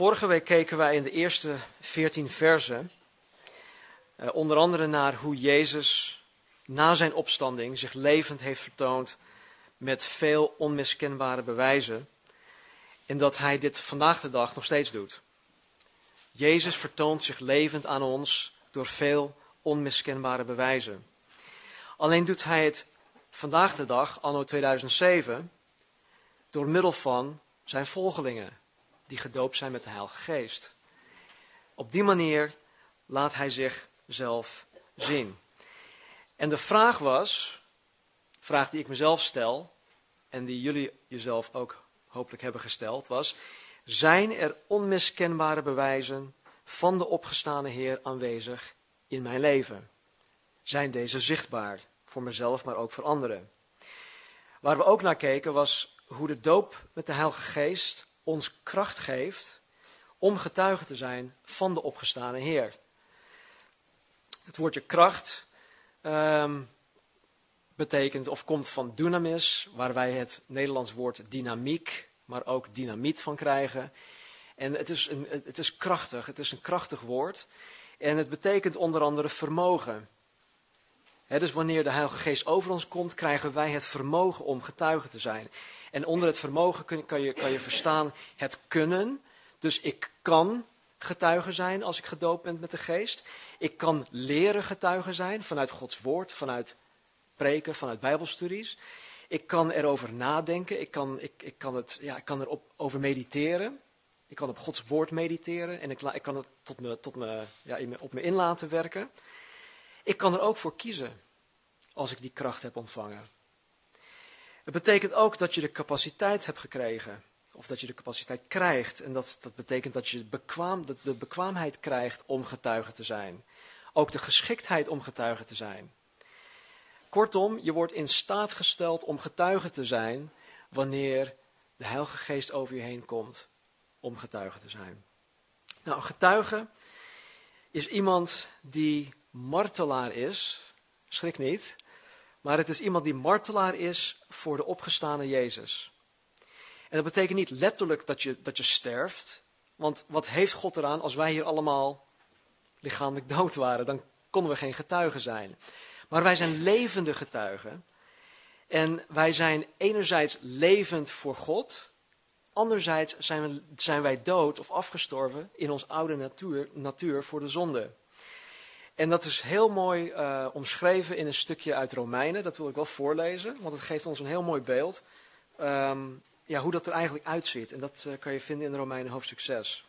Vorige week keken wij in de eerste veertien versen uh, onder andere naar hoe Jezus na zijn opstanding zich levend heeft vertoond met veel onmiskenbare bewijzen. En dat hij dit vandaag de dag nog steeds doet. Jezus vertoont zich levend aan ons door veel onmiskenbare bewijzen. Alleen doet hij het vandaag de dag, anno 2007, door middel van zijn volgelingen, die gedoopt zijn met de Heilige Geest. Op die manier laat hij zichzelf zien. En de vraag was, vraag die ik mezelf stel, en die jullie jezelf ook hopelijk hebben gesteld, was, zijn er onmiskenbare bewijzen van de opgestane Heer aanwezig in mijn leven? Zijn deze zichtbaar voor mezelf, maar ook voor anderen? Waar we ook naar keken was hoe de doop met de Heilige Geest ons kracht geeft om getuige te zijn van de opgestane Heer. Het woordje kracht um, betekent of komt van dunamis, waar wij het Nederlands woord dynamiek, maar ook dynamiet van krijgen. En het is, een, het is krachtig, het is een krachtig woord. En het betekent onder andere vermogen. dus wanneer de Heilige Geest over ons komt, krijgen wij het vermogen om getuige te zijn. En onder het vermogen kun, kan, je, kan je verstaan het kunnen. Dus ik kan getuige zijn als ik gedoopt ben met de Geest. Ik kan leren getuige zijn vanuit Gods Woord, vanuit preken, vanuit Bijbelstudies. Ik kan erover nadenken, ik kan, ik, ik kan, het, ja, kan erop over mediteren. Ik kan op Gods woord mediteren en ik, ik kan het tot me, tot me, ja, op me in laten werken. Ik kan er ook voor kiezen als ik die kracht heb ontvangen. Het betekent ook dat je de capaciteit hebt gekregen. Of dat je de capaciteit krijgt. En dat, dat betekent dat je bekwaam, de, bekwaamheid krijgt om getuige te zijn. Ook de geschiktheid om getuige te zijn. Kortom, je wordt in staat gesteld om getuige te zijn wanneer de Heilige Geest over je heen komt om getuige te zijn. Nou, een getuige is iemand die martelaar is. Schrik niet. Maar het is iemand die martelaar is voor de opgestane Jezus. En dat betekent niet letterlijk dat je, dat je sterft. Want wat heeft God eraan als wij hier allemaal lichamelijk dood waren? Dan konden we geen getuigen zijn. Maar wij zijn levende getuigen. En wij zijn enerzijds levend voor God. Anderzijds zijn, we, zijn wij dood of afgestorven in ons oude natuur, natuur voor de zonde. En dat is heel mooi uh, omschreven in een stukje uit Romeinen. Dat wil ik wel voorlezen, want het geeft ons een heel mooi beeld. Um, ja, hoe dat er eigenlijk uitziet. En dat uh, kan je vinden in Romeinen hoofdstuk 6.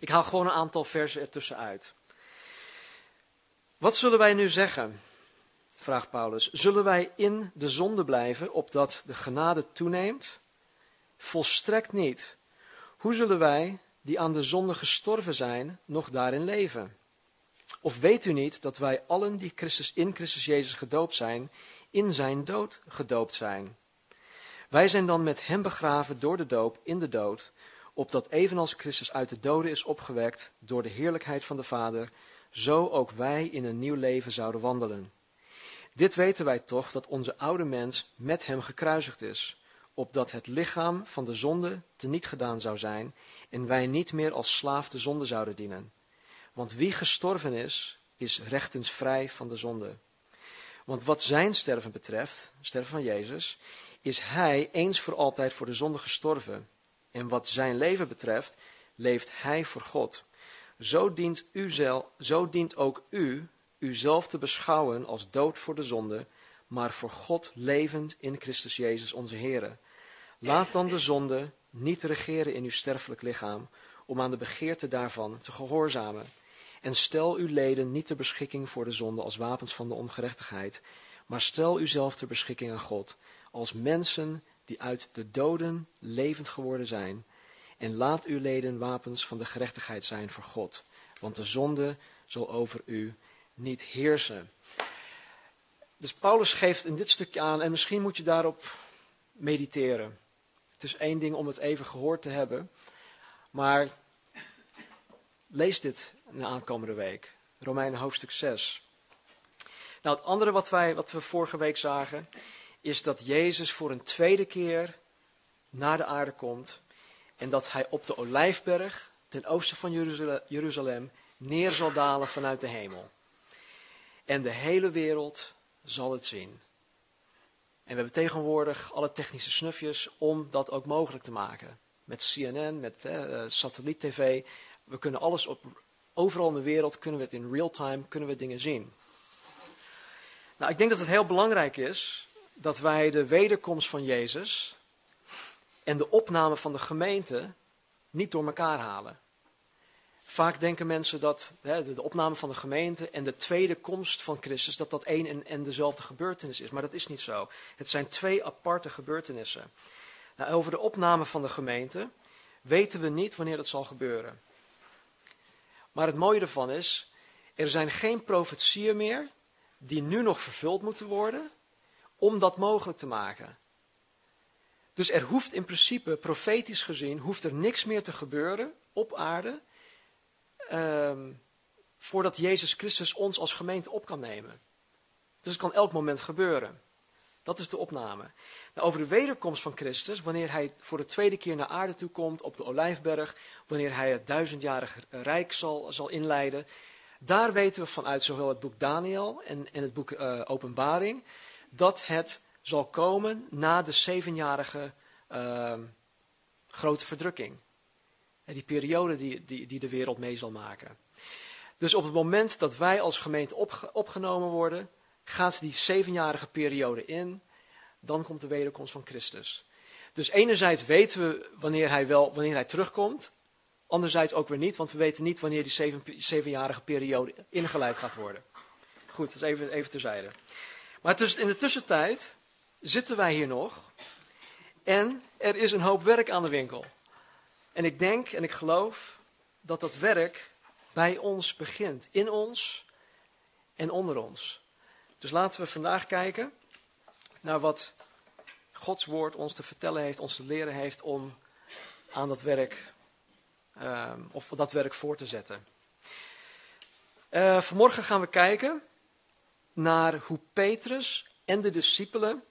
Ik haal gewoon een aantal versen ertussen uit. Wat zullen wij nu zeggen? vraagt Paulus. Zullen wij in de zonde blijven, opdat de genade toeneemt? Volstrekt niet. Hoe zullen wij, die aan de zonde gestorven zijn, nog daarin leven? Of weet u niet dat wij allen die Christus, in Christus Jezus gedoopt zijn, in zijn dood gedoopt zijn? Wij zijn dan met hem begraven door de doop in de dood, opdat evenals Christus uit de doden is opgewekt door de heerlijkheid van de Vader, zo ook wij in een nieuw leven zouden wandelen. Dit weten wij toch, dat onze oude mens met hem gekruisigd is, opdat het lichaam van de zonde teniet gedaan zou zijn en wij niet meer als slaaf de zonde zouden dienen. Want wie gestorven is, is rechtens vrij van de zonde. Want wat zijn sterven betreft, sterven van Jezus, is hij eens voor altijd voor de zonde gestorven. En wat zijn leven betreft, leeft hij voor God. Zo dient, zo dient ook u uzelf te beschouwen als dood voor de zonde, maar voor God levend in Christus Jezus onze Heer. Laat dan de zonde niet regeren in uw sterfelijk lichaam, om aan de begeerte daarvan te gehoorzamen. En stel uw leden niet ter beschikking voor de zonde als wapens van de ongerechtigheid, maar stel uzelf ter beschikking aan God, als mensen die uit de doden levend geworden zijn. En laat uw leden wapens van de gerechtigheid zijn voor God, want de zonde zal over u niet heersen. Dus Paulus geeft in dit stukje aan, en misschien moet je daarop mediteren. Het is één ding om het even gehoord te hebben, maar lees dit de aankomende week. Romeinen hoofdstuk 6. Nou, het andere wat, wij, wat we vorige week zagen, is dat Jezus voor een tweede keer naar de aarde komt En dat hij op de olijfberg, ten oosten van Jeruzalem, neer zal dalen vanuit de hemel. En de hele wereld zal het zien. En we hebben tegenwoordig alle technische snufjes om dat ook mogelijk te maken. Met CNN, met eh, satelliet-tv. We kunnen alles op, overal in de wereld, kunnen we het in real time, kunnen we dingen zien. Nou, ik denk dat het heel belangrijk is dat wij de wederkomst van Jezus en de opname van de gemeente niet door elkaar halen. Vaak denken mensen dat hè, de opname van de gemeente en de tweede komst van Christus, dat dat één en, dezelfde gebeurtenis is. Maar dat is niet zo. Het zijn twee aparte gebeurtenissen. Nou, over de opname van de gemeente weten we niet wanneer dat zal gebeuren. Maar het mooie ervan is, er zijn geen profetieën meer die nu nog vervuld moeten worden om dat mogelijk te maken. Dus er hoeft in principe, profetisch gezien, hoeft er niks meer te gebeuren op aarde um, voordat Jezus Christus ons als gemeente op kan nemen. Dus het kan elk moment gebeuren. Dat is de opname. Nou, over de wederkomst van Christus, wanneer hij voor de tweede keer naar aarde toe komt op de Olijfberg, wanneer hij het duizendjarige rijk zal, zal inleiden, daar weten we vanuit zowel het boek Daniel en, het boek uh, Openbaring, dat het zal komen na de zevenjarige uh, grote verdrukking. En die periode die, die de wereld mee zal maken. Dus op het moment dat wij als gemeente opgenomen worden, gaat die zevenjarige periode in, dan komt de wederkomst van Christus. Dus enerzijds weten we wanneer hij, wel, wanneer hij terugkomt, anderzijds ook weer niet, want we weten niet wanneer die zeven, zevenjarige periode ingeleid gaat worden. Goed, dat is even, even terzijde. Maar dus in de tussentijd zitten wij hier nog en er is een hoop werk aan de winkel. En ik denk en ik geloof dat dat werk bij ons begint, in ons en onder ons. Dus laten we vandaag kijken naar wat Gods woord ons te vertellen heeft, ons te leren heeft om aan dat werk, um, of dat werk voor te zetten. Uh, vanmorgen gaan we kijken naar hoe Petrus en de discipelen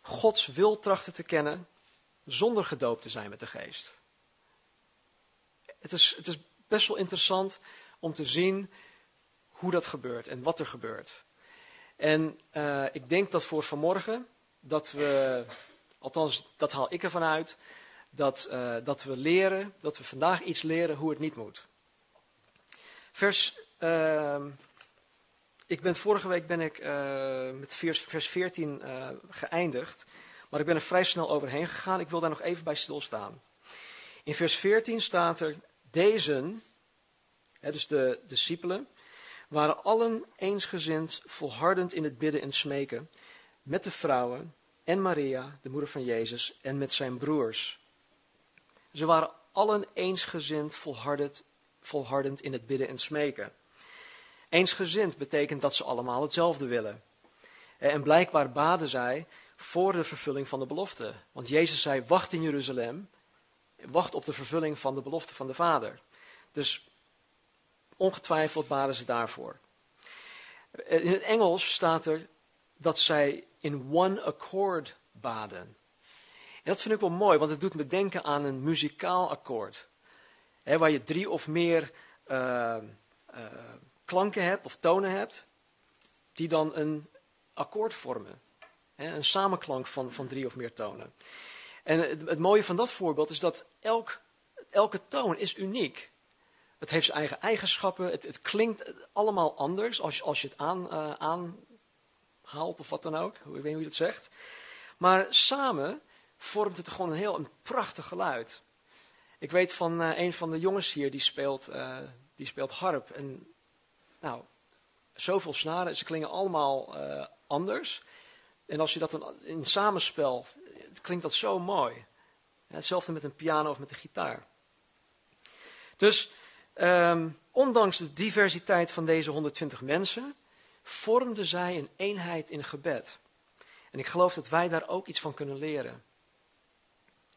Gods wil trachten te kennen zonder gedoopt te zijn met de geest. Het is, het is best wel interessant om te zien hoe dat gebeurt en wat er gebeurt. En uh, ik denk dat voor vanmorgen, dat we, althans dat haal ik ervan uit, dat, uh, dat we leren, dat we vandaag iets leren hoe het niet moet. Vers, uh, ik ben vorige week ben ik uh, met vers, vers 14 geëindigd, maar ik ben er vrij snel overheen gegaan. Ik wil daar nog even bij stilstaan. In vers 14 staat er, deze, dus de discipelen, waren allen eensgezind, volhardend in het bidden en smeken, met de vrouwen en Maria, de moeder van Jezus, en met zijn broers. Ze waren allen eensgezind, volhardend, volhardend in het bidden en smeken. Eensgezind betekent dat ze allemaal hetzelfde willen. En blijkbaar baden zij voor de vervulling van de belofte. Want Jezus zei: Wacht in Jeruzalem, wacht op de vervulling van de belofte van de Vader. Dus ongetwijfeld baden ze daarvoor. In het Engels staat er dat zij in one accord baden. En dat vind ik wel mooi, want het doet me denken aan een muzikaal akkoord. waar je drie of meer uh, uh, klanken hebt of tonen hebt, die dan een akkoord vormen. een samenklank van, van drie of meer tonen. En het, het, mooie van dat voorbeeld is dat elk, elke toon is uniek. Het heeft zijn eigen eigenschappen. Het, het klinkt allemaal anders als, als je het aan, uh, aanhaalt of wat dan ook. Ik weet niet hoe je dat zegt. Maar samen vormt het gewoon een heel een prachtig geluid. Ik weet van uh, een van de jongens hier, die speelt, uh, die speelt harp. En nou, zoveel snaren, ze klingen allemaal anders. En als je dat dan in samenspel, klinkt dat zo mooi. Hetzelfde met een piano of met een gitaar. Dus um, ondanks de diversiteit van deze 120 mensen, vormden zij een eenheid in gebed. En ik geloof dat wij daar ook iets van kunnen leren.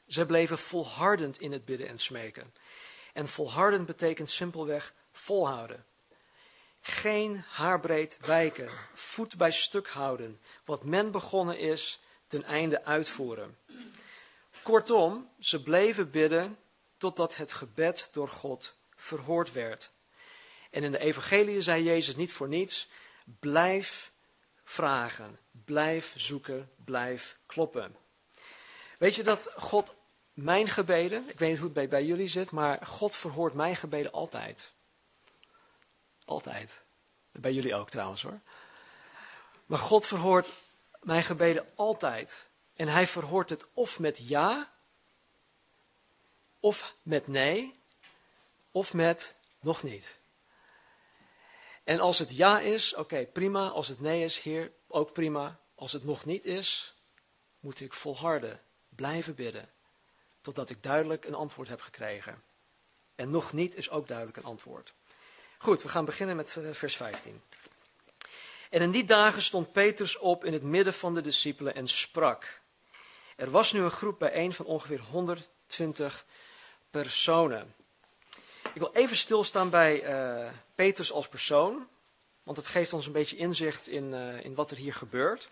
Zij bleven volhardend in het bidden en smeken. En volhardend betekent simpelweg volhouden. Geen haarbreed wijken, voet bij stuk houden. Wat men begonnen is, ten einde uitvoeren. Kortom, ze bleven bidden totdat het gebed door God verhoord werd. En in de evangelie zei Jezus niet voor niets, blijf vragen, blijf zoeken, blijf kloppen. Weet je dat God mijn gebeden, ik weet niet hoe het bij, bij jullie zit, maar God verhoort mijn gebeden altijd. Altijd. Bij jullie ook trouwens hoor. Maar God verhoort mijn gebeden altijd. En hij verhoort het of met ja, of met nee, of met nog niet. En als het ja is, oké, prima. Als het nee is, Heer, ook prima. Als het nog niet is, moet ik volharden, blijven bidden, totdat ik duidelijk een antwoord heb gekregen. En nog niet is ook duidelijk een antwoord. Goed, we gaan beginnen met eh, vers 15. En in die dagen stond Petrus op in het midden van de discipelen en sprak. Er was nu een groep bijeen van ongeveer 120 personen. Ik wil even stilstaan bij uh, Petrus als persoon, want het geeft ons een beetje inzicht in, uh, in wat er hier gebeurt.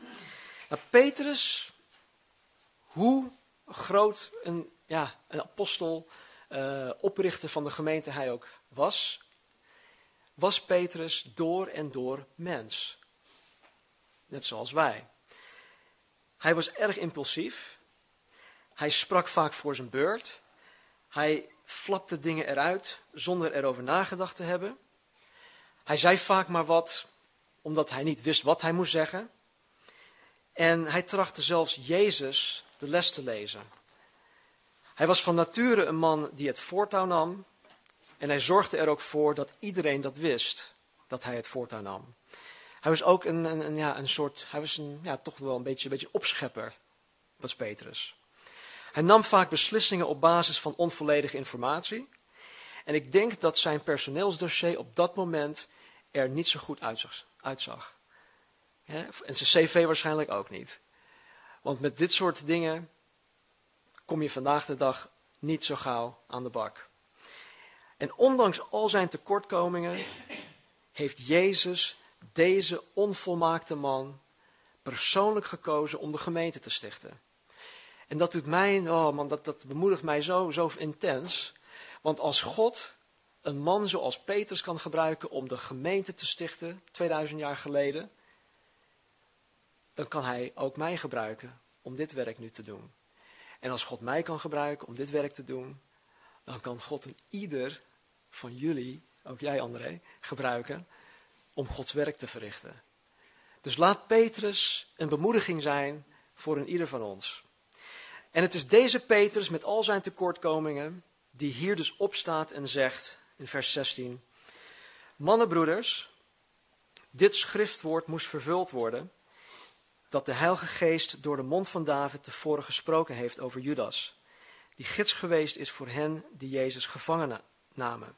Nou, Petrus, hoe groot een, ja, een apostel, uh, oprichter van de gemeente hij ook was, was Petrus door en door mens. Net zoals wij. Hij was erg impulsief. Hij sprak vaak voor zijn beurt. Hij flapte dingen eruit zonder erover nagedacht te hebben. Hij zei vaak maar wat omdat hij niet wist wat hij moest zeggen. En hij trachtte zelfs Jezus de les te lezen. Hij was van nature een man die het voortouw nam. En hij zorgde er ook voor dat iedereen dat wist, dat hij het voortouw nam. Hij was ook een, een, ja, een soort, hij was een, ja, toch wel een beetje, een beetje opschepper, was Petrus. Hij nam vaak beslissingen op basis van onvolledige informatie. En ik denk dat zijn personeelsdossier op dat moment er niet zo goed uitzag. en zijn cv waarschijnlijk ook niet. Want met dit soort dingen kom je vandaag de dag niet zo gauw aan de bak. En ondanks al zijn tekortkomingen heeft Jezus deze onvolmaakte man persoonlijk gekozen om de gemeente te stichten. En dat doet mij, oh man, dat, dat bemoedigt mij zo, zo intens. Want als God een man zoals Petrus kan gebruiken om de gemeente te stichten, 2000 jaar geleden, dan kan hij ook mij gebruiken om dit werk nu te doen. En als God mij kan gebruiken om dit werk te doen, dan kan God een ieder van jullie, ook jij André, gebruiken om Gods werk te verrichten. Dus laat Petrus een bemoediging zijn voor een ieder van ons. En het is deze Petrus met al zijn tekortkomingen die hier dus opstaat en zegt in vers 16: Mannenbroeders, dit schriftwoord moest vervuld worden dat de Heilige Geest door de mond van David tevoren gesproken heeft over Judas, die gids geweest is voor hen die Jezus gevangen namen.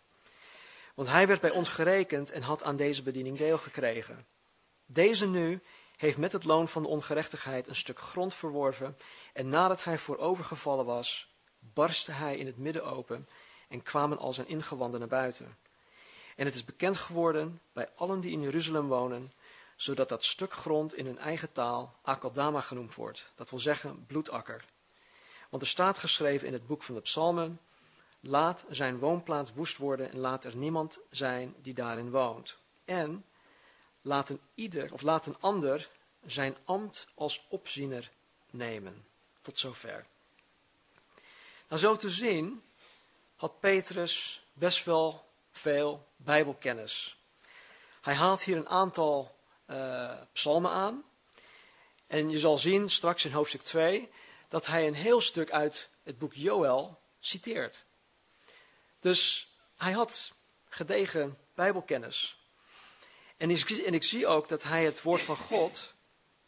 Want hij werd bij ons gerekend en had aan deze bediening deel gekregen. Deze nu heeft met het loon van de ongerechtigheid een stuk grond verworven en nadat hij voorovergevallen was, barstte hij in het midden open en kwamen al zijn ingewanden naar buiten. En het is bekend geworden bij allen die in Jeruzalem wonen, zodat dat stuk grond in hun eigen taal Akaldama genoemd wordt, dat wil zeggen bloedakker. Want er staat geschreven in het boek van de psalmen, laat zijn woonplaats woest worden en laat er niemand zijn die daarin woont. En laat een ieder, of laat een ander zijn ambt als opziener nemen. Tot zover. Nou, zo te zien had Petrus best wel veel Bijbelkennis. Hij haalt hier een aantal uh, psalmen aan. En je zal zien straks in hoofdstuk 2 dat hij een heel stuk uit het boek Joël citeert. Dus hij had gedegen Bijbelkennis. En ik, en ik zie ook dat hij het woord van God,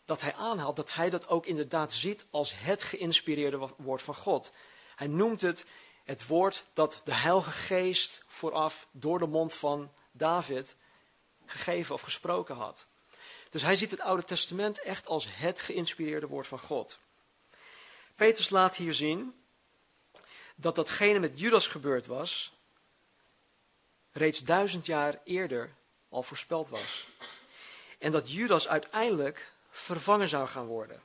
dat hij aanhaalt, dat hij dat ook inderdaad ziet als het geïnspireerde woord van God. Hij noemt het het woord dat de Heilige Geest vooraf door de mond van David gegeven of gesproken had. Dus hij ziet het Oude Testament echt als het geïnspireerde woord van God. Petrus laat hier zien dat datgene met Judas gebeurd was, reeds duizend jaar eerder al voorspeld was. En dat Judas uiteindelijk vervangen zou gaan worden.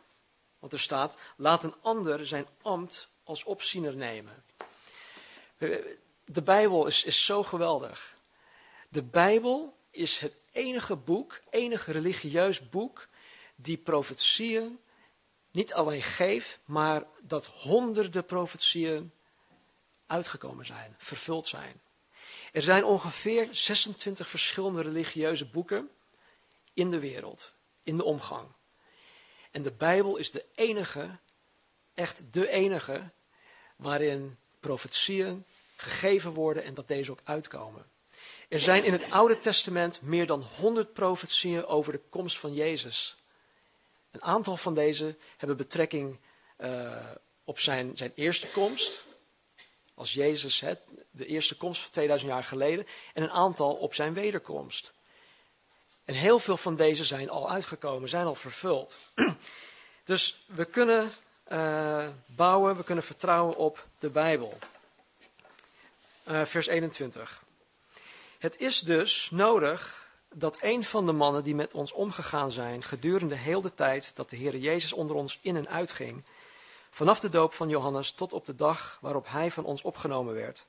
Want er staat, laat een ander zijn ambt als opziener nemen. De Bijbel is, is zo geweldig. De Bijbel is het enige boek, enige religieus boek, die profetieën niet alleen geeft, maar dat honderden profetieën uitgekomen zijn, vervuld zijn. Er zijn ongeveer 26 verschillende religieuze boeken in de wereld, in de omgang. En de Bijbel is de enige, echt de enige, waarin profetieën gegeven worden en dat deze ook uitkomen. Er zijn in het Oude Testament meer dan 100 profetieën over de komst van Jezus. Een aantal van deze hebben betrekking uh, op zijn, zijn eerste komst, als Jezus, hè, de eerste komst van 2000 jaar geleden, en een aantal op zijn wederkomst. En heel veel van deze zijn al uitgekomen, zijn al vervuld. Dus we kunnen uh, bouwen, we kunnen vertrouwen op de Bijbel. Uh, vers 21. Het is dus nodig dat een van de mannen die met ons omgegaan zijn gedurende heel de tijd dat de Heer Jezus onder ons in en uitging, vanaf de doop van Johannes tot op de dag waarop hij van ons opgenomen werd,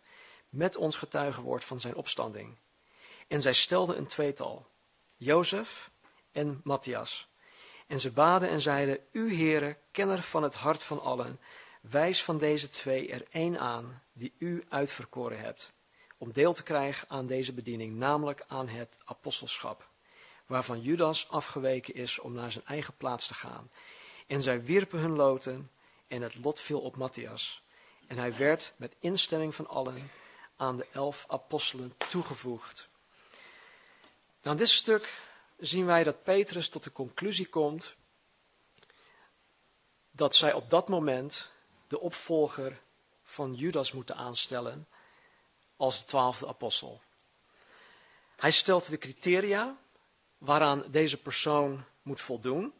met ons getuige wordt van zijn opstanding. En zij stelden een tweetal, Jozef en Matthias. En ze baden en zeiden, U Heere, kenner van het hart van allen, wijs van deze twee er één aan, die U uitverkoren hebt om deel te krijgen aan deze bediening, namelijk aan het apostelschap, waarvan Judas afgeweken is om naar zijn eigen plaats te gaan. En zij wierpen hun loten en het lot viel op Matthias. En hij werd met instemming van allen aan de elf apostelen toegevoegd. Nou, dit stuk zien wij dat Petrus tot de conclusie komt dat zij op dat moment de opvolger van Judas moeten aanstellen als de twaalfde apostel. Hij stelt de criteria waaraan deze persoon moet voldoen.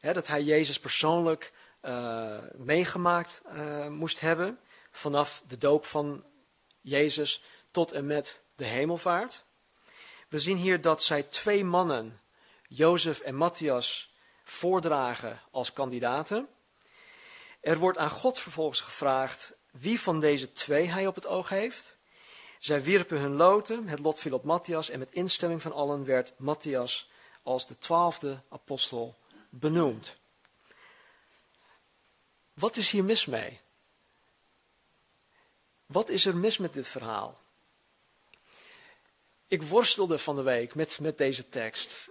dat hij Jezus persoonlijk uh, meegemaakt uh, moest hebben. Vanaf de doop van Jezus tot en met de hemelvaart. We zien hier dat zij twee mannen, Jozef en Matthias, voordragen als kandidaten. Er wordt aan God vervolgens gevraagd wie van deze twee hij op het oog heeft. Zij wierpen hun loten, het lot viel op Matthias en met instemming van allen werd Matthias als de twaalfde apostel benoemd. Wat is hier mis mee? Wat is er mis met dit verhaal? Ik worstelde van de week met, met deze tekst.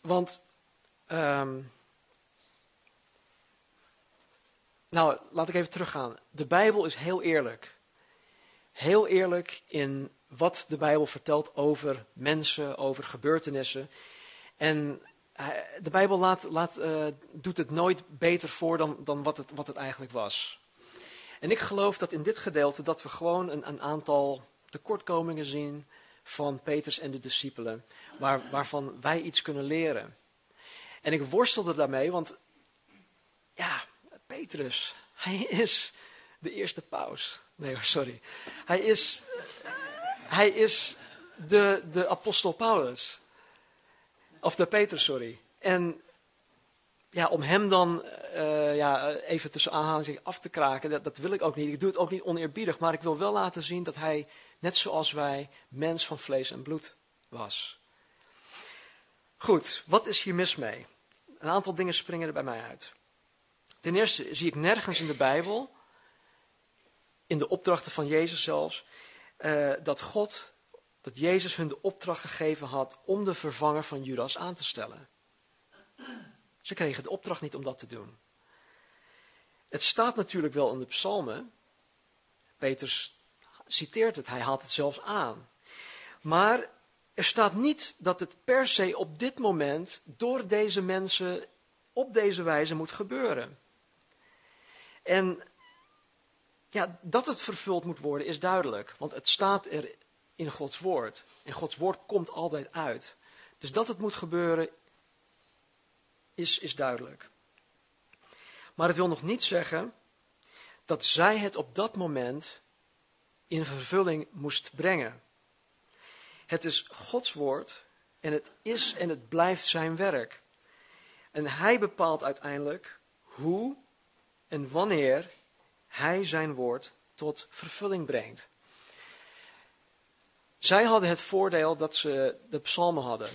Want um, Nou, laat ik even teruggaan. De Bijbel is heel eerlijk. Heel eerlijk in wat de Bijbel vertelt over mensen, over gebeurtenissen. En de Bijbel laat, laat, uh, doet het nooit beter voor dan, dan wat, het, wat het eigenlijk was. En ik geloof dat in dit gedeelte dat we gewoon een, een aantal tekortkomingen zien van Petrus en de discipelen, waar, waarvan wij iets kunnen leren. En ik worstelde daarmee, want ja, Petrus. Hij is de eerste paus. Nee, sorry. Hij is, hij is de, de apostel Paulus. Of de Petrus, sorry. En ja, om hem dan uh, ja, even tussen aanhalingstekens af te kraken, dat, dat wil ik ook niet. Ik doe het ook niet oneerbiedig, maar ik wil wel laten zien dat hij, net zoals wij, mens van vlees en bloed was. Goed, wat is hier mis mee? Een aantal dingen springen er bij mij uit. Ten eerste zie ik nergens in de Bijbel, in de opdrachten van Jezus zelfs, uh, dat God, dat Jezus hun de opdracht gegeven had om de vervanger van Judas aan te stellen. Ze kregen de opdracht niet om dat te doen. Het staat natuurlijk wel in de psalmen. Peters citeert het, hij haalt het zelfs aan. Maar er staat niet dat het per se op dit moment door deze mensen op deze wijze moet gebeuren. En ja, dat het vervuld moet worden is duidelijk, want het staat er in Gods woord. En Gods woord komt altijd uit. Dus dat het moet gebeuren is, is duidelijk. Maar het wil nog niet zeggen dat zij het op dat moment in vervulling moest brengen. Het is Gods woord en het is en het blijft zijn werk. En hij bepaalt uiteindelijk hoe en wanneer hij zijn woord tot vervulling brengt. Zij hadden het voordeel dat ze de psalmen hadden.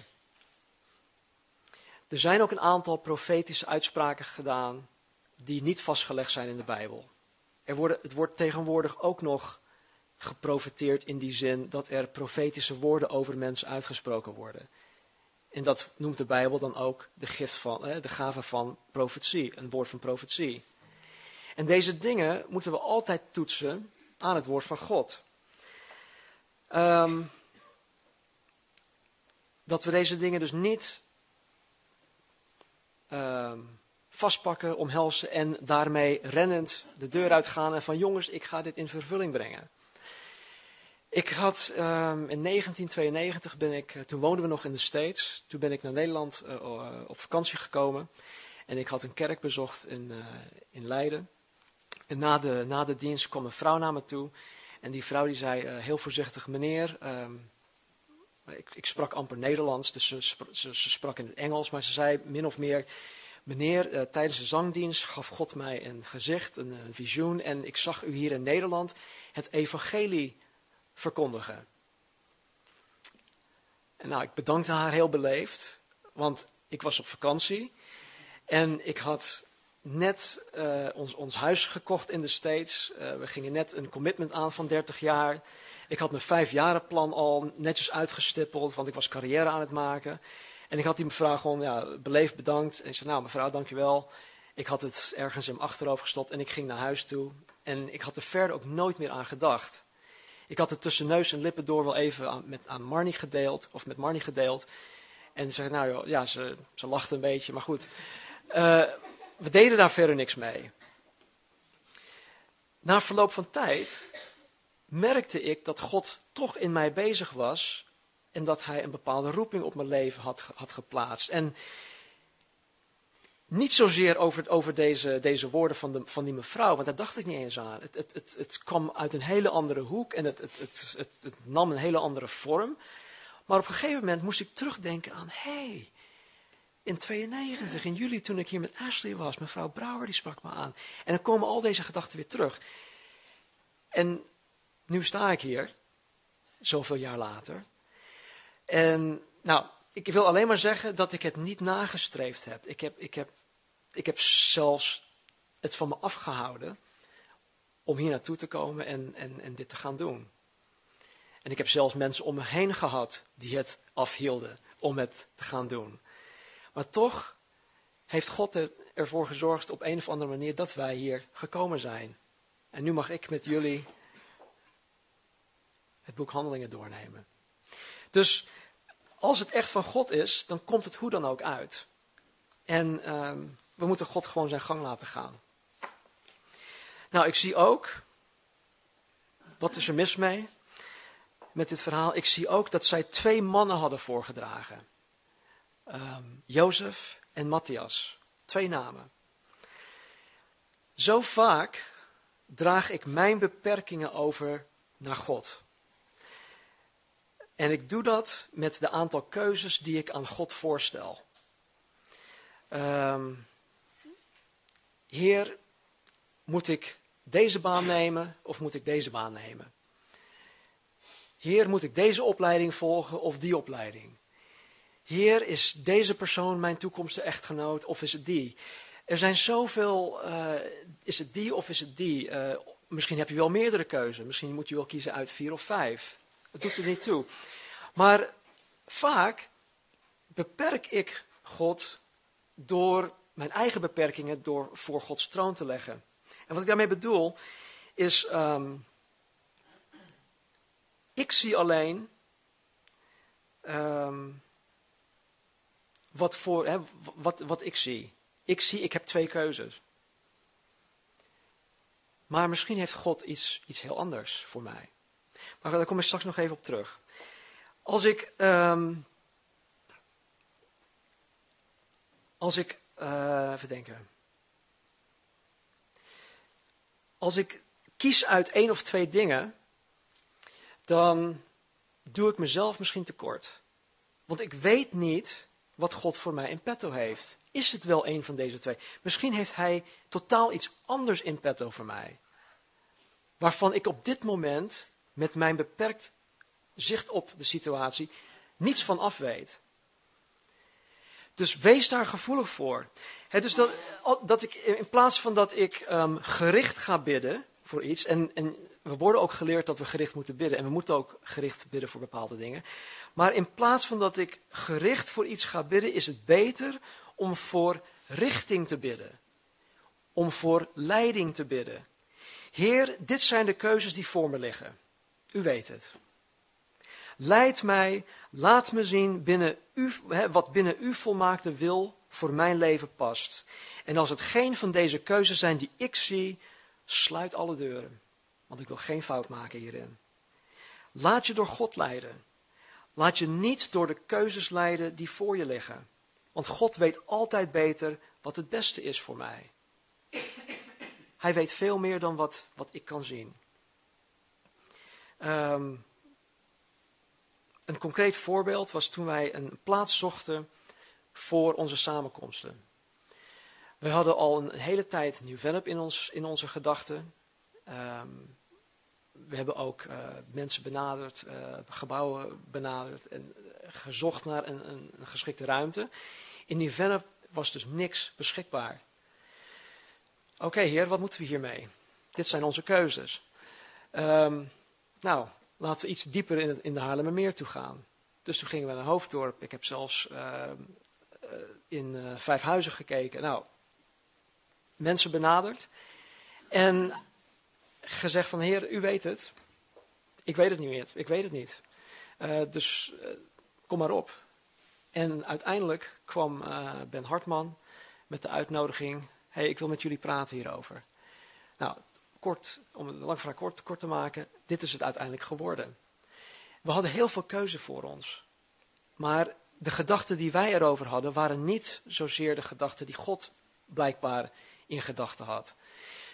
Er zijn ook een aantal profetische uitspraken gedaan die niet vastgelegd zijn in de Bijbel. Er het wordt tegenwoordig ook nog geprofeteerd in die zin dat er profetische woorden over mensen uitgesproken worden. En dat noemt de Bijbel dan ook de, gift van, de gave van profetie, een woord van profetie. En deze dingen moeten we altijd toetsen aan het woord van God. Um, dat we deze dingen dus niet um, vastpakken, omhelzen en daarmee rennend de deur uitgaan en van jongens, ik ga dit in vervulling brengen. Ik had um, in 1992 ben ik, eh, toen woonden we nog in de States, toen ben ik naar Nederland uh, op vakantie gekomen en ik had een kerk bezocht in, in Leiden. En na de, na de dienst kwam een vrouw naar me toe en die vrouw die zei uh, heel voorzichtig, meneer, um, ik, ik, sprak amper Nederlands, dus ze, ze, sprak in het Engels, maar ze zei min of meer, meneer, uh, tijdens de zangdienst gaf God mij een gezicht, een, een visioen en ik zag u hier in Nederland het evangelie verkondigen. En nou, ik bedankte haar heel beleefd, want ik was op vakantie en ik had net uh, ons, ons huis gekocht in de States. Uh, we gingen net een commitment aan van 30 jaar. Ik had mijn vijfjarenplan al netjes uitgestippeld, want ik was carrière aan het maken. En ik had die mevrouw gewoon ja, beleefd bedankt. En ik zei, nou mevrouw, dankjewel. Ik had het ergens in mijn achterhoofd gestopt en ik ging naar huis toe. En ik had er verder ook nooit meer aan gedacht. Ik had het tussen neus en lippen door wel even aan, met, aan Marnie gedeeld, of met Marnie gedeeld. En ze zei, nou ja, ze, ze lachte een beetje, maar goed. Uh, we deden daar verder niks mee. Na verloop van tijd merkte ik dat God toch in mij bezig was en dat hij een bepaalde roeping op mijn leven had, had geplaatst. En niet zozeer over, over deze, deze woorden van, de, van die mevrouw, want daar dacht ik niet eens aan. Het, het, het, het kwam uit een hele andere hoek en het, het, het, nam een hele andere vorm. Maar op een gegeven moment moest ik terugdenken aan, hé, hey, in 92, in juli, toen ik hier met Ashley was, mevrouw Brouwer, die sprak me aan. En dan komen al deze gedachten weer terug. En nu sta ik hier, zoveel jaar later. En nou, ik wil alleen maar zeggen dat ik het niet nagestreefd heb. Ik heb, ik heb, ik heb zelfs het van me afgehouden om hier naartoe te komen en, en, en dit te gaan doen. En ik heb zelfs mensen om me heen gehad die het afhielden om het te gaan doen. Maar toch heeft God er, ervoor gezorgd op een of andere manier dat wij hier gekomen zijn. En nu mag ik met jullie het boek Handelingen doornemen. Dus als het echt van God is, dan komt het hoe dan ook uit. En uh, we moeten God gewoon zijn gang laten gaan. Nou, ik zie ook, wat is er mis mee met dit verhaal? Ik zie ook dat zij twee mannen hadden voorgedragen um, Jozef en Matthias. Twee namen. Zo vaak draag ik mijn beperkingen over naar God. En ik doe dat met de aantal keuzes die ik aan God voorstel. Um, heer, moet ik deze baan nemen of moet ik deze baan nemen? Heer, moet ik deze opleiding volgen of die opleiding? Heer, is deze persoon mijn toekomstige echtgenoot of is het die? Er zijn zoveel, uh, is het die of is het die? Uh, misschien heb je wel meerdere keuzes. Misschien moet je wel kiezen uit vier of vijf. Dat doet er niet toe. Maar vaak beperk ik God door mijn eigen beperkingen door voor Gods troon te leggen. En wat ik daarmee bedoel is, um, ik zie alleen um, wat, voor, hè, wat, wat ik zie. Ik zie, ik heb twee keuzes. Maar misschien heeft God iets, iets heel anders voor mij. Maar daar kom ik straks nog even op terug. Als ik. Um, als ik. Uh, even denken. Als ik kies uit één of twee dingen. dan doe ik mezelf misschien tekort. Want ik weet niet wat God voor mij in petto heeft. is het wel een van deze twee. Misschien heeft hij totaal iets anders in petto voor mij. Waarvan ik op dit moment, met mijn beperkt zicht op de situatie, niets van af weet. Dus wees daar gevoelig voor. dus dat, dat ik in plaats van dat ik um, gericht ga bidden voor iets, en, en we worden ook geleerd dat we gericht moeten bidden, en we moeten ook gericht bidden voor bepaalde dingen. Maar in plaats van dat ik gericht voor iets ga bidden, is het beter om voor richting te bidden. Om voor leiding te bidden. Heer, dit zijn de keuzes die voor me liggen. U weet het. Leid mij, laat me zien binnen u, wat binnen uw volmaakte wil voor mijn leven past. En als het geen van deze keuzes zijn die ik zie, sluit alle deuren. Want ik wil geen fout maken hierin. Laat je door God leiden. Laat je niet door de keuzes leiden die voor je liggen. Want God weet altijd beter wat het beste is voor mij. Hij weet veel meer dan wat, wat ik kan zien. Um, een concreet voorbeeld was toen wij een plaats zochten voor onze samenkomsten. We hadden al een hele tijd Nieuw-Vennep in, ons, in onze gedachten. Um, we hebben ook uh, mensen benaderd, uh, gebouwen benaderd en gezocht naar een, een, geschikte ruimte. In Nieuw-Vennep was dus niks beschikbaar. Oké, heer, wat moeten we hiermee? Dit zijn onze keuzes. Um, nou, laten we iets dieper in, het, in de Haarlemmermeer toe gaan. Dus toen gingen we naar Hoofddorp. Ik heb zelfs uh, in Vijfhuizen gekeken. Nou, mensen benaderd. En gezegd van, heer, u weet het. Ik weet het niet meer. Ik weet het niet. Uh, dus kom maar op. En uiteindelijk kwam Ben Hartman met de uitnodiging. hey, ik wil met jullie praten hierover. Nou, kort, om het lang verhaal kort, kort te maken, dit is het uiteindelijk geworden. We hadden heel veel keuze voor ons. Maar de gedachten die wij erover hadden, waren niet zozeer de gedachten die God blijkbaar in gedachten had.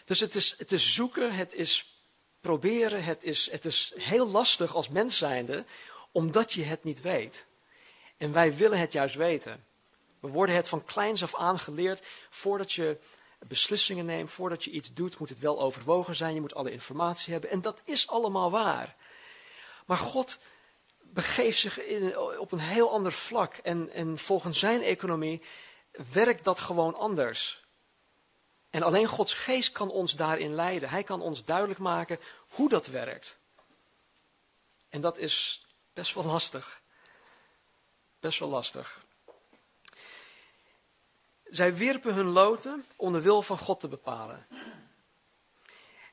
Dus het is, het zoeken, het is proberen, het is, het is heel lastig als mens zijnde, omdat je het niet weet. En wij willen het juist weten. We worden het van kleins af aan geleerd, voordat je beslissingen neemt, voordat je iets doet, moet het wel overwogen zijn. Je moet alle informatie hebben. En dat is allemaal waar. Maar God begeeft zich op een heel ander vlak. En, en volgens zijn economie werkt dat gewoon anders. En alleen Gods geest kan ons daarin leiden. Hij kan ons duidelijk maken hoe dat werkt. En dat is best wel lastig. Best wel lastig. Zij wierpen hun loten om de wil van God te bepalen.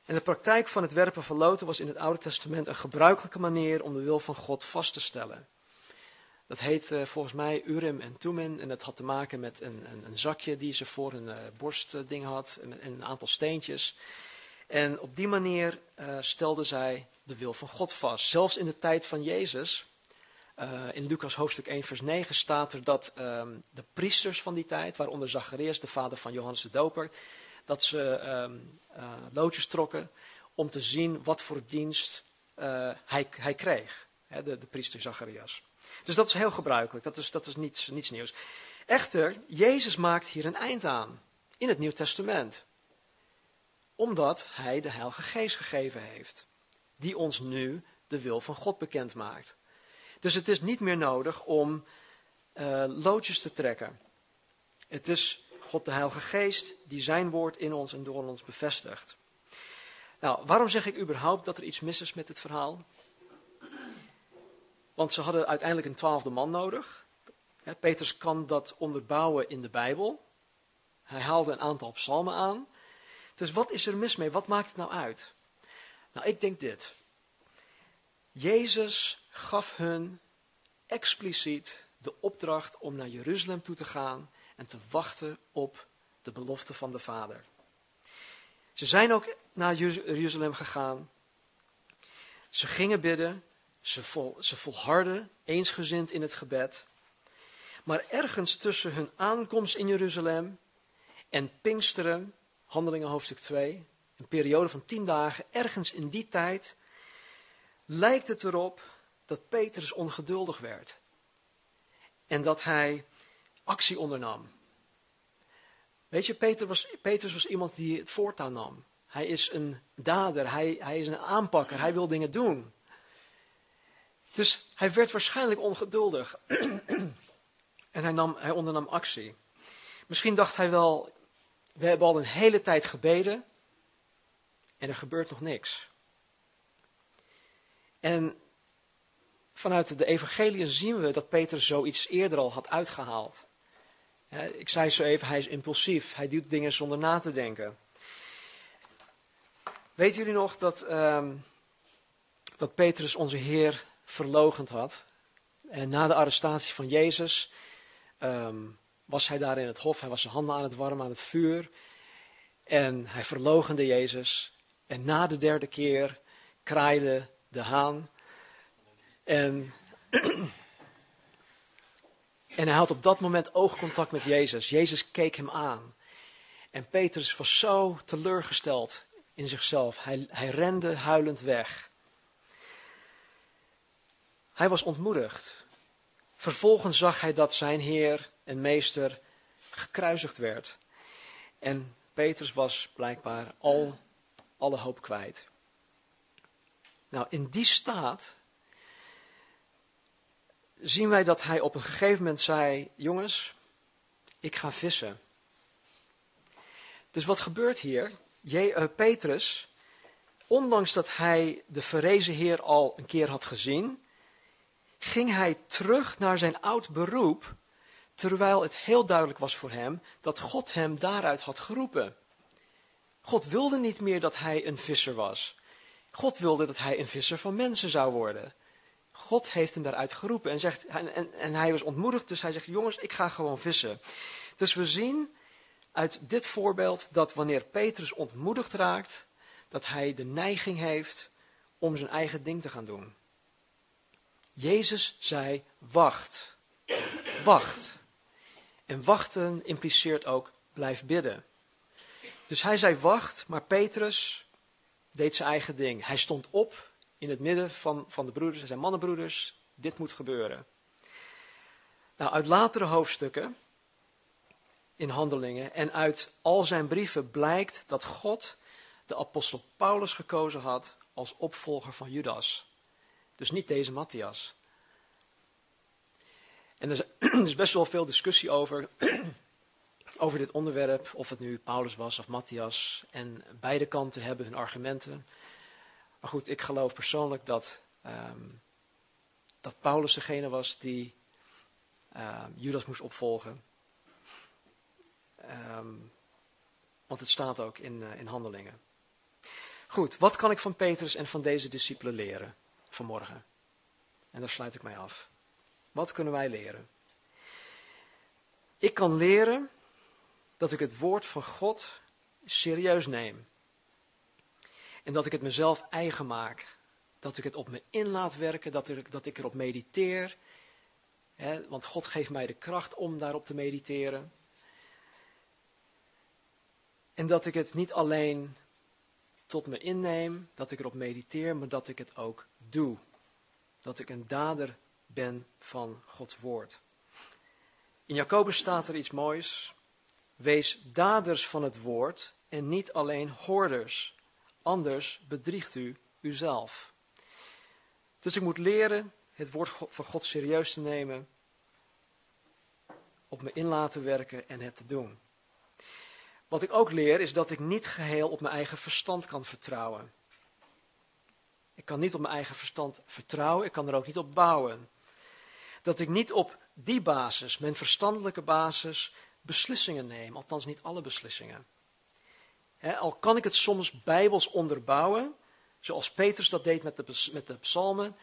En de praktijk van het werpen van loten was in het Oude Testament een gebruikelijke manier om de wil van God vast te stellen. Dat heet uh, volgens mij Urim en Tumim en dat had te maken met een, een, een zakje die ze voor hun uh, borstding had en, en, een aantal steentjes. En op die manier uh, stelden zij de wil van God vast. Zelfs in de tijd van Jezus in Lucas hoofdstuk 1, vers 9 staat er dat um, de priesters van die tijd, waaronder Zacharias, de vader van Johannes de Doper, dat ze uh, loodjes trokken om te zien wat voor dienst hij, hij, kreeg, de, de, priester Zacharias. Dus dat is heel gebruikelijk, dat is, dat is niets, niets nieuws. Echter, Jezus maakt hier een eind aan in het Nieuw Testament, omdat hij de Heilige Geest gegeven heeft, die ons nu de wil van God bekend maakt. Dus het is niet meer nodig om uh, loodjes te trekken. Het is God de Heilige Geest die zijn woord in ons en door ons bevestigt. Nou, waarom zeg ik überhaupt dat er iets mis is met het verhaal? Want ze hadden uiteindelijk een twaalfde man nodig. Petrus kan dat onderbouwen in de Bijbel. Hij haalde een aantal psalmen aan. Dus wat is er mis mee? Wat maakt het nou uit? Nou, ik denk dit. Jezus gaf hun expliciet de opdracht om naar Jeruzalem toe te gaan en te wachten op de belofte van de Vader. Ze zijn ook naar Jeruzalem gegaan. Ze gingen bidden. Ze, vol, ze volharden eensgezind in het gebed. Maar ergens tussen hun aankomst in Jeruzalem en Pinksteren, Handelingen hoofdstuk 2, een periode van tien dagen, ergens in die tijd lijkt het erop dat Petrus ongeduldig werd. En dat hij actie ondernam. Weet je, was, Petrus was iemand die het voortouw nam. Hij is een dader, hij, hij is een aanpakker, hij wil dingen doen. Dus hij werd waarschijnlijk ongeduldig. en hij, nam, hij ondernam actie. Misschien dacht hij wel, we hebben al een hele tijd gebeden en er gebeurt nog niks. En vanuit de evangelie zien we dat Peter zoiets eerder al had uitgehaald. Ik zei zo even, hij is impulsief. Hij doet dingen zonder na te denken. Weten jullie nog dat, um, dat Petrus onze Heer verlogend had? En na de arrestatie van Jezus um, was hij daar in het hof. Hij was zijn handen aan het warmen aan het vuur. En hij verlogende Jezus. En na de derde keer kraaide de haan. En, en hij had op dat moment oogcontact met Jezus. Jezus keek hem aan. En Petrus was zo teleurgesteld in zichzelf. Hij, hij rende huilend weg. Hij was ontmoedigd. Vervolgens zag hij dat zijn Heer en Meester gekruisigd werd. En Petrus was blijkbaar al alle hoop kwijt. Nou, in die staat zien wij dat hij op een gegeven moment zei: Jongens, ik ga vissen. Dus wat gebeurt hier? Je, uh, Petrus, ondanks dat hij de verrezen Heer al een keer had gezien, ging hij terug naar zijn oud beroep, terwijl het heel duidelijk was voor hem dat God hem daaruit had geroepen. God wilde niet meer dat hij een visser was. God wilde dat hij een visser van mensen zou worden. God heeft hem daaruit geroepen en, zegt, en, hij was ontmoedigd, dus hij zegt, jongens, ik ga gewoon vissen. Dus we zien uit dit voorbeeld dat wanneer Petrus ontmoedigd raakt, dat hij de neiging heeft om zijn eigen ding te gaan doen. Jezus zei, wacht, wacht. En wachten impliceert ook, blijf bidden. Dus hij zei, wacht, maar Petrus deed zijn eigen ding. Hij stond op in het midden van, van de broeders en zijn mannenbroeders, dit moet gebeuren. Nou, uit latere hoofdstukken in handelingen en uit al zijn brieven blijkt dat God de apostel Paulus gekozen had als opvolger van Judas. Dus niet deze Matthias. En er is best wel veel discussie over, over dit onderwerp, of het nu Paulus was of Matthias. En beide kanten hebben hun argumenten. Maar goed, ik geloof persoonlijk dat, um, dat Paulus degene was die um, Judas moest opvolgen. Um, want het staat ook in, uh, in handelingen. Goed, wat kan ik van Petrus en van deze discipelen leren vanmorgen? En daar sluit ik mij af. Wat kunnen wij leren? Ik kan leren dat ik het woord van God serieus neem. En dat ik het mezelf eigen maak. Dat ik het op me in laat werken, dat, er, dat ik erop mediteer. Want God geeft mij de kracht om daarop te mediteren. En dat ik het niet alleen tot me inneem, dat ik erop mediteer, maar dat ik het ook doe. Dat ik een dader ben van Gods woord. In Jacobus staat er iets moois. Wees daders van het woord en niet alleen hoorders. Anders bedriegt u uzelf. Dus ik moet leren het woord van God serieus te nemen, op me in laten werken en het te doen. Wat ik ook leer is dat ik niet geheel op mijn eigen verstand kan vertrouwen. Ik kan niet op mijn eigen verstand vertrouwen, ik kan er ook niet op bouwen. Dat ik niet op die basis, mijn verstandelijke basis, beslissingen neem, althans niet alle beslissingen al kan ik het soms bijbels onderbouwen, zoals Petrus dat deed met de, met de psalmen,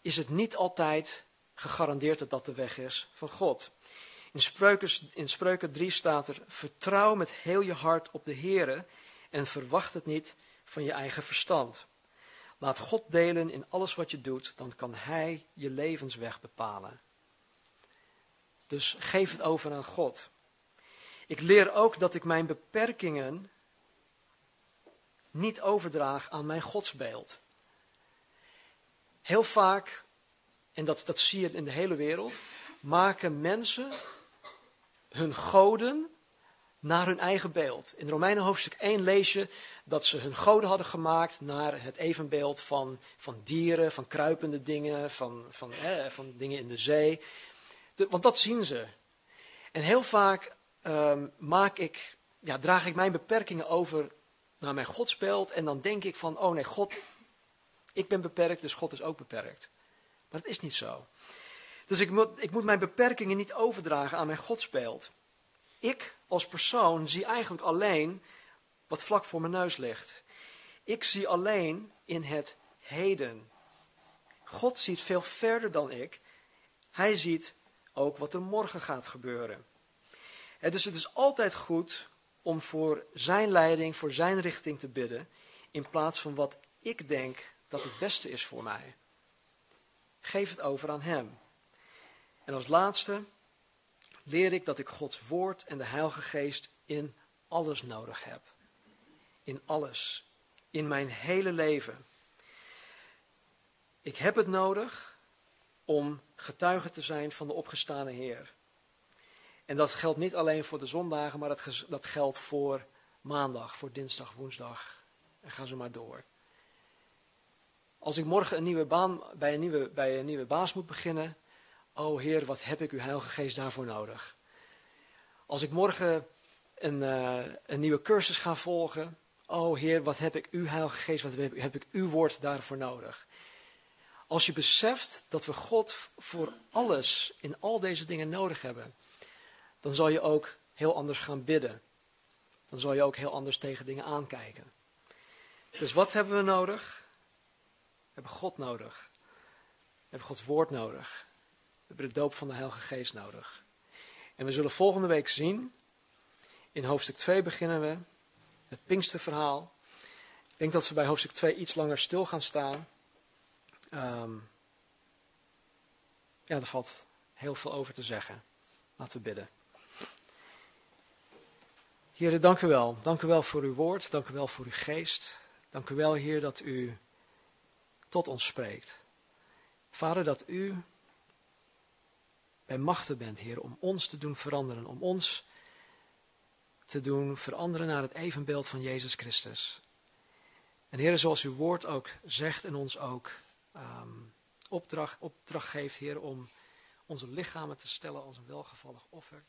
is het niet altijd gegarandeerd dat dat de weg is van God. In Spreuken, in Spreuken 3 staat er, vertrouw met heel je hart op de Heere en verwacht het niet van je eigen verstand. Laat God delen in alles wat je doet, dan kan Hij je levensweg bepalen. Dus geef het over aan God. Ik leer ook dat ik mijn beperkingen niet overdraag aan mijn godsbeeld. Heel vaak, en dat, dat zie je in de hele wereld, maken mensen hun goden naar hun eigen beeld. In Romeinen hoofdstuk 1 lees je dat ze hun goden hadden gemaakt naar het evenbeeld van, van dieren, van kruipende dingen, van, van, van dingen in de zee. want dat zien ze. En heel vaak um, maak ik, ja, draag ik mijn beperkingen over naar mijn godsbeeld en dan denk ik van, oh nee, God, ik ben beperkt, dus God is ook beperkt. Maar dat is niet zo. Dus ik moet, ik moet mijn beperkingen niet overdragen aan mijn godsbeeld. Ik als persoon zie eigenlijk alleen wat vlak voor mijn neus ligt. Ik zie alleen in het heden. God ziet veel verder dan ik. Hij ziet ook wat er morgen gaat gebeuren. En dus het is altijd goed om voor zijn leiding, voor zijn richting te bidden, in plaats van wat ik denk dat het beste is voor mij. Geef het over aan hem. En als laatste leer ik dat ik Gods woord en de Heilige Geest in alles nodig heb. In alles. In mijn hele leven. Ik heb het nodig om getuige te zijn van de opgestane Heer. En dat geldt niet alleen voor de zondagen, maar dat, dat geldt voor maandag, voor dinsdag, woensdag. En ga ze maar door. Als ik morgen een nieuwe baan, bij, een nieuwe, bij een nieuwe baas moet beginnen, oh Heer, wat heb ik uw Heilige Geest daarvoor nodig? Als ik morgen een, uh, een nieuwe cursus ga volgen, oh Heer, wat heb ik uw Heilige Geest, wat heb, heb ik uw woord daarvoor nodig? Als je beseft dat we God voor alles in al deze dingen nodig hebben, dan zal je ook heel anders gaan bidden. Dan zal je ook heel anders tegen dingen aankijken. Dus wat hebben we nodig? We hebben God nodig. We hebben Gods woord nodig. We hebben de doop van de Heilige Geest nodig. En we zullen volgende week zien, in hoofdstuk 2 beginnen we, het Pinksterverhaal. Ik denk dat we bij hoofdstuk 2 iets langer stil gaan staan. Um, ja, er valt heel veel over te zeggen. Laten we bidden. Heer, dank u wel. Dank u wel voor uw woord. Dank u wel voor uw geest. Dank u wel, Heer, dat u tot ons spreekt. Vader, dat u bij machten bent, Heer, om ons te doen veranderen. Om ons te doen veranderen naar het evenbeeld van Jezus Christus. En Heer, zoals uw woord ook zegt en ons ook um, opdracht, opdracht geeft, Heer, om onze lichamen te stellen als een welgevallig offer.